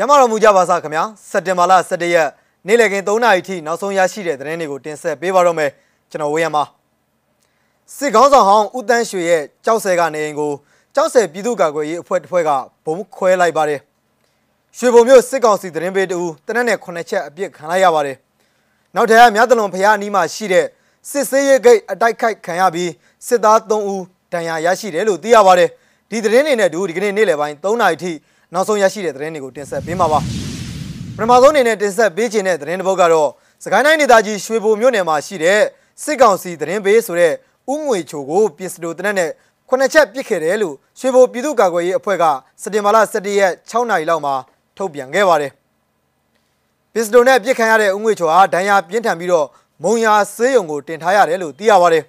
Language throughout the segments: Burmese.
ကျမတော်မူကြပါစားခင်ဗျာစက်တင်ဘာလ17ရက်နေ့လည်ခင်း3နာရီထိနောက်ဆုံးရရှိတဲ့သတင်းတွေကိုတင်ဆက်ပေးပါတော့မယ်ကျွန်တော်ဝေယံပါစစ်ကောင်းဆောင်ဟောင်းဦးတန်းရွှေရဲ့ကြောက်ဆဲကနေအိမ်ကိုကြောက်ဆဲပြည်သူ့ကာကွယ်ရေးအဖွဲ့တစ်ဖွဲ့ကဘုံခွဲလိုက်ပါတယ်ရွှေဘုံမြို့စစ်ကောင်စီသတင်းပေးတူတနက်နဲ့9ချက်အပြစ်ခံလိုက်ရပါတယ်နောက်ထပ်မြတလွန်ဖရားအနီးမှာရှိတဲ့စစ်ဆေးရေးဂိတ်အတိုက်ခိုက်ခံရပြီးစစ်သား3ဦးဒဏ်ရာရရှိတယ်လို့သိရပါတယ်ဒီသတင်းတွေနဲ့တူဒီကနေ့နေ့လယ်ပိုင်း3နာရီထိ နောက်ဆုံးရရှိတဲ့သတင်းတွေကိုတင်ဆက်ပေးမှာပါပထမဆုံးအနေနဲ့တင်ဆက်ပေးခြင်းတဲ့သတင်းတစ်ပုဒ်ကတော့စကိုင်းတိုင်းဒေသကြီးရွှေဘိုမြို့နယ်မှာရှိတဲ့စစ်ကောင်စီသတင်းပေးဆိုတဲ့ဥငွေချိုကိုပြင်စတိုတနက်နဲ့ခုနှစ်ချက်ပစ်ခဲ့တယ်လို့ရွှေဘိုပြည်သူ့ကာကွယ်ရေးအဖွဲ့ကစက်တင်ဘာလ17ရက်6နာရီလောက်မှာထုတ်ပြန်ခဲ့ပါတယ်ပစ္စတိုနဲ့ပစ်ခံရတဲ့ဥငွေချိုဟာဒဏ်ရာပြင်းထန်ပြီးတော့မုံရာဆေးရုံကိုတင်ထားရတယ်လို့သိရပါတယ်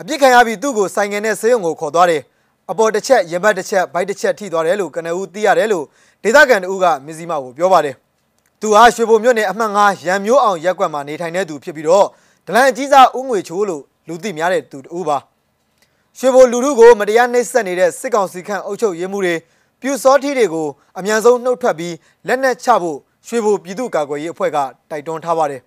အပြစ်ခံရပြီးသူ့ကိုဆိုင်ငယ်နဲ့ဆေးရုံကိုခေါ်သွားတယ် အပေါ်တစ်ချက်ရင်ဘတ်တစ်ချက်ဘိုက်တစ်ချက်ထိသွားတယ်လို့ကနဦးသိရတယ်လို့ဒေသခံတဦးကမစ္စည်းမကိုပြောပါတယ်သူဟာရွှေဘုံမြို့နယ်အမှတ်9ရန်မျိုးအောင်ရက်ကွက်မှာနေထိုင်တဲ့သူဖြစ်ပြီးတော့ဒလန်အကြီးစားဦးငွေချိုးလို့လူသိများတဲ့သူတဦးပါရွှေဘိုလူထုကိုမတရားနှိပ်စက်နေတဲ့စစ်ကောင်စီခန့်အုပ်ချုပ်ရေးမှုတွေပြူစောထီတွေကိုအမြန်ဆုံးနှုတ်ထွက်ပြီးလက်နက်ချဖို့ရွှေဘိုပြည်သူ့ကာကွယ်ရေးအဖွဲ့ကတိုက်တွန်းထားပါတယ်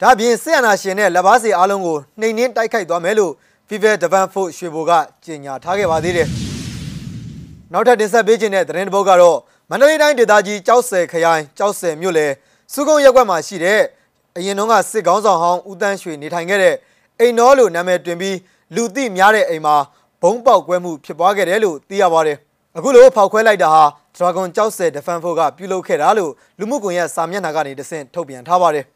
ဒါပြင်စစ်အာဏာရှင်နဲ့လက်ပါစီအားလုံးကိုနှိမ်နင်းတိုက်ခိုက်သွားမယ်လို့ FIFA Defense Force ရွှေဘိုကကြေညာထားခဲ့ပါသေးတယ်။နောက်ထပ်တင်ဆက်ပေးခြင်းတဲ့သတင်းတစ်ပုဒ်ကတော့မန္တလေးတိုင်းဒေသကြီးကြောက်ဆယ်ခရိုင်ကြောက်ဆယ်မြို့လေစုကုန်းရက်ကွက်မှာရှိတဲ့အရင်တုန်းကစစ်ကောင်းဆောင်ဟောင်းဦးတန်းရွှေနေထိုင်ခဲ့တဲ့အိမ်တော်လို့နာမည်တွင်ပြီးလူသိများတဲ့အိမ်မှာဘုံပေါက်ကွဲမှုဖြစ်ပွားခဲ့တယ်လို့သိရပါတယ်။အခုလိုဖောက်ခွဲလိုက်တာဟာ Dragon ကြောက်ဆယ် Defense Force ကပြုလုပ်ခဲ့တာလို့လူမှုကွန်ရက်စာမျက်နှာကနေတဆင့်ထုတ်ပြန်ထားပါတယ်။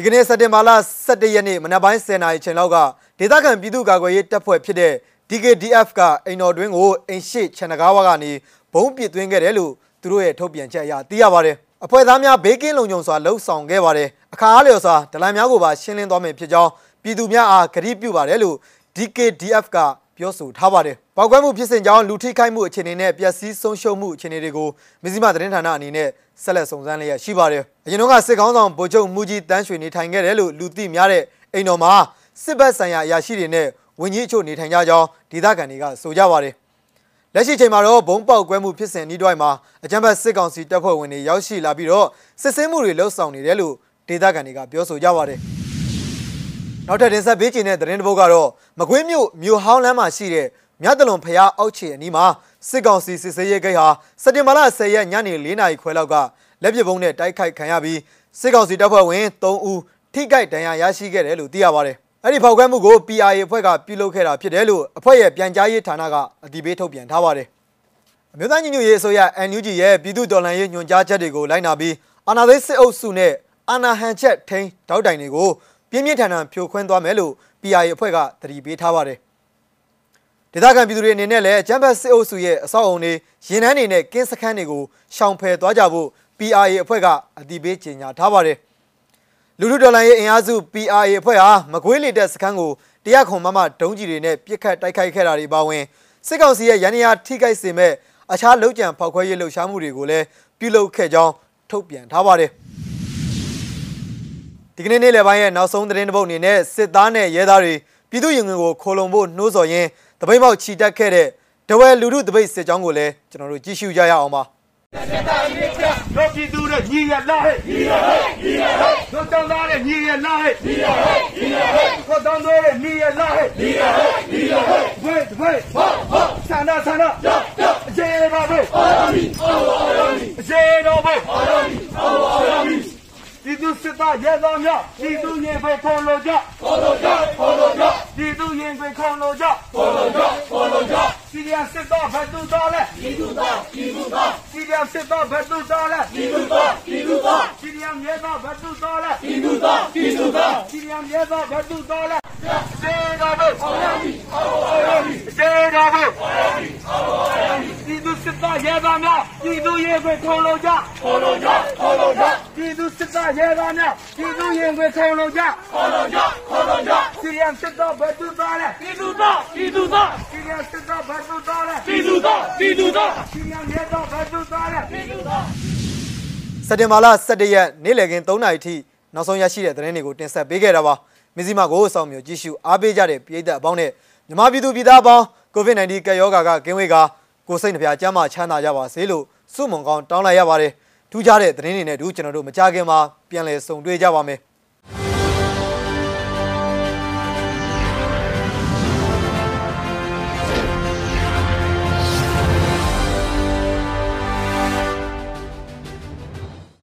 ဒီကနေ့စက်တင်ဘာလ17ရက်နေ့မနက်ပိုင်း10:00နာရီချိန်လောက်ကဒေသခံပြည်သူ့ကာကွယ်ရေးတပ်ဖွဲ့ဖြစ်တဲ့ DKDF ကအိမ်တော်တွင်းကိုအိမ်ရှိချန်နဂါဝါကနေဘုံပစ်သွင်းခဲ့တယ်လို့သူတို့ရဲ့ထုတ်ပြန်ချက်အရသိရပါတယ်။အဖွဲ့သားများဘေးကင်းလုံခြုံစွာလှုပ်ဆောင်ခဲ့ပါတယ်။အခါအားလျော်စွာဒလန်များကိုပါရှင်းလင်းသွားမယ်ဖြစ်ကြောင်းပြည်သူများအားကတိပြုပါတယ်လို့ DKDF က ပြောဆိုထားပါတယ်။ပောက်ကွဲမှုဖြစ်စဉ်ကြောင့်လူထိခိုက်မှုအခြေအနေနဲ့ပျက်စီးဆုံးရှုံးမှုအခြေအနေတွေကိုမဇ္ဈိမသတင်းဌာနအနေနဲ့ဆက်လက်စုံစမ်းလျက်ရှိပါတယ်။အရင်ကစစ်ကောင်းဆောင်ဗိုလ်ချုပ်မူကြီးတန်းရွှေနေထိုင်ခဲ့တယ်လို့လူသိများတဲ့အိမ်တော်မှာစစ်ဘက်ဆိုင်ရာအရာရှိတွေနဲ့ဝန်ကြီးအချို့နေထိုင်ကြကြောင်းဒေသခံတွေကဆိုကြပါတယ်။လက်ရှိချိန်မှာတော့ဘုံပေါက်ကွဲမှုဖြစ်စဉ်ဤတွိုင်းမှာအကြမ်းဖက်စစ်ကောင်စီတပ်ဖွဲ့ဝင်တွေရောက်ရှိလာပြီးတော့စစ်ဆေးမှုတွေလှုပ်ဆောင်နေတယ်လို့ဒေသခံတွေကပြောဆိုကြပါတယ်။ နောက်ထပ်တင်ဆက်ပေးချင်တဲ့သတင်းတစ်ပုဒ်ကတော့မကွေးမြို့မြို့ဟောင်းလမ်းမှာရှိတဲ့မြတ်တလွန်ဖျားအောက်ခြေအနီးမှာစစ်ကောင်စီစစ်ဆေးရေးဂိတ်ဟာစက်တင်ဘာလ10ရက်ညနေ4နာရီခွဲလောက်ကလက်ပစ်ဗုံးနဲ့တိုက်ခိုက်ခံရပြီးစစ်ကောင်စီတပ်ဖွဲ့ဝင်3ဦးထိခိုက်ဒဏ်ရာရရှိခဲ့တယ်လို့သိရပါတယ်။အဲ့ဒီဖောက်ခွဲမှုကို PRA အဖွဲ့ကပြုလုပ်ခဲ့တာဖြစ်တယ်လို့အဖွဲ့ရဲ့ပြန်ကြားရေးဌာနကအတည်ပြုထုတ်ပြန်ထားပါတယ်။အမျိုးသားညီညွတ်ရေးအစိုးရ NUG ရဲ့ပြည်သူ့တော်လှန်ရေးညွှန်ကြားချက်တွေကိုလိုက်နာပြီးအာဏာသိမ်းစစ်အုပ်စုနဲ့အာဏာဟန်ချက်ထိန်းတောက်တိုင်တွေကို ပြင်းပြင်းထန်ထန်ဖြိုခွင်းသွားမယ်လို့ PRA အဖွဲ့ကတတိပေးထားပါတယ်။ဒေသခံပြည်သူတွေအနေနဲ့လည်းအကြမ်းဖက်စစ်အုပ်စုရဲ့အဆောက်အုံတွေရင်နှန်းတွေနဲ့ကင်းစခန်းတွေကိုရှောင်ဖယ်သွားကြဖို့ PRA အဖွဲ့ကအတည်ပြုကြေညာထားပါတယ်။လူလူဒေါ်လာရေးအင်အားစု PRA အဖွဲ့ဟာမကွေးလေတက်စခန်းကိုတရားခွန်မမဒုံးကြီးတွေနဲ့ပြစ်ခတ်တိုက်ခိုက်ခဲ့တာတွေပါဝင်စစ်ကောင်စီရဲ့ရန်ရာထိခိုက်စေမဲ့အခြားလုံခြံဖောက်ခွဲရေးလှုပ်ရှားမှုတွေကိုလည်းပြုလုပ်ခဲ့ကြောင်းထုတ်ပြန်ထားပါတယ် ဒီကနေ့နေ့လယ်ပိုင်းရဲ့နောက်ဆုံးသတင်းတစ်ပုဒ်အနေနဲ့စစ်သားနဲ့ရဲသားတွေပြည်သူ့ရင်ငွေကိုခိုလုံဖို့နှိုးဆော်ရင်းတပိတ်ပေါက်ချီတက်ခဲ့တဲ့ဒဝဲလူလူတပိတ်စစ်ကြောင်းကိုလည်းကျွန်တော်တို့ကြည့်ရှုကြရအောင်ပါတို့ပြည်သူတွေညီရလားဟဲ့ညီရဟဲ့ညီရဟဲ့တို့တောင်းသားတွေညီရလားဟဲ့ညီရဟဲ့ညီရဟဲ့ကိုတောင်းတွေညီရလားဟဲ့ညီရဟဲ့ညီရဟဲ့ဝေးဝေးဟုတ်ဟုတ်ဆန္ဒဆန္ဒကြောက်ကြောက်အခြေပါပဲအော်မီအော်အော်မီအခြေတော့ပဲအော်မီအော်အော်မီပြည်သူ စစ်သားရဲသားများပြည်သူရင်ပဲခေါ်လို့ကြခေါ်လို့ကြခေါ်လို့ကြပြည်သူရင်ပဲခေါ်လို့ကြခေါ်လို့ကြခေါ်လို့ကြစီရီယာစစ်သားဘတ်တူတော်လဲပြည်သူသားပြည်သူသားစီရီယာစစ်သားဘတ်တူတော်လဲပြည်သူသားပြည်သူသားစီရီယာရဲသားဘတ်တူတော်လဲပြည်သူသားပြည်သူသားစီရီယာရဲသားဘတ်တူတော်လဲစေတော်ဘုခေါ်ရမည်ခေါ်ရမည်စေတော်ဘုခေါ်ရမည်ခေါ်ရမည် ပြည်သူစစ်သားရဲသားများပြည်သူရဲပဲခေါ်လို့ကြခေါ်လို့ကြခေါ်လို့ကြပြည်သူစစ်သားရဲသားများပြည်သူရင်ခွေခေါ်လို့ကြခေါ်လို့ကြခေါ်လို့ကြစီရီယန်စစ်သားဘတ်တူတော်လဲပြည်သူသားပြည်သူသားစီရီယန်စစ်သားဘတ်တူတော်လဲပြည်သူသားပြည်သူသားစီရီယန်ရဲသားဘတ်တူတော်လဲပြည်သူသားစက်တင်ဘာလ17ရက်နေ့လည်ခင်း3နာရီထိနောက်ဆုံးရရှိတဲ့သတင်းတွေကိုတင်ဆက်ပေးခဲ့တာပါမဇ္ဈိမကိုစောင့်မျှော်ကြည့်ရှုအားပေးကြတဲ့ပြည်သက်အပေါင်းနဲ့မြမပြည်သူပြည်သားအပေါင်း COVID-19 ကပ်ရောဂါကကင်းဝေးကကိုစိတ်နှပြကျမ်းမာချမ်းသာကြပါစေလို့စုမုံကောင်းတောင်းလိုက်ရပါတယ် ထူးခြားတဲ့သတင်းတွေနဲ့အတူကျွန်တော်တို့မကြခင်မှာပြန်လည်ဆုံတွေ့ကြပါမယ်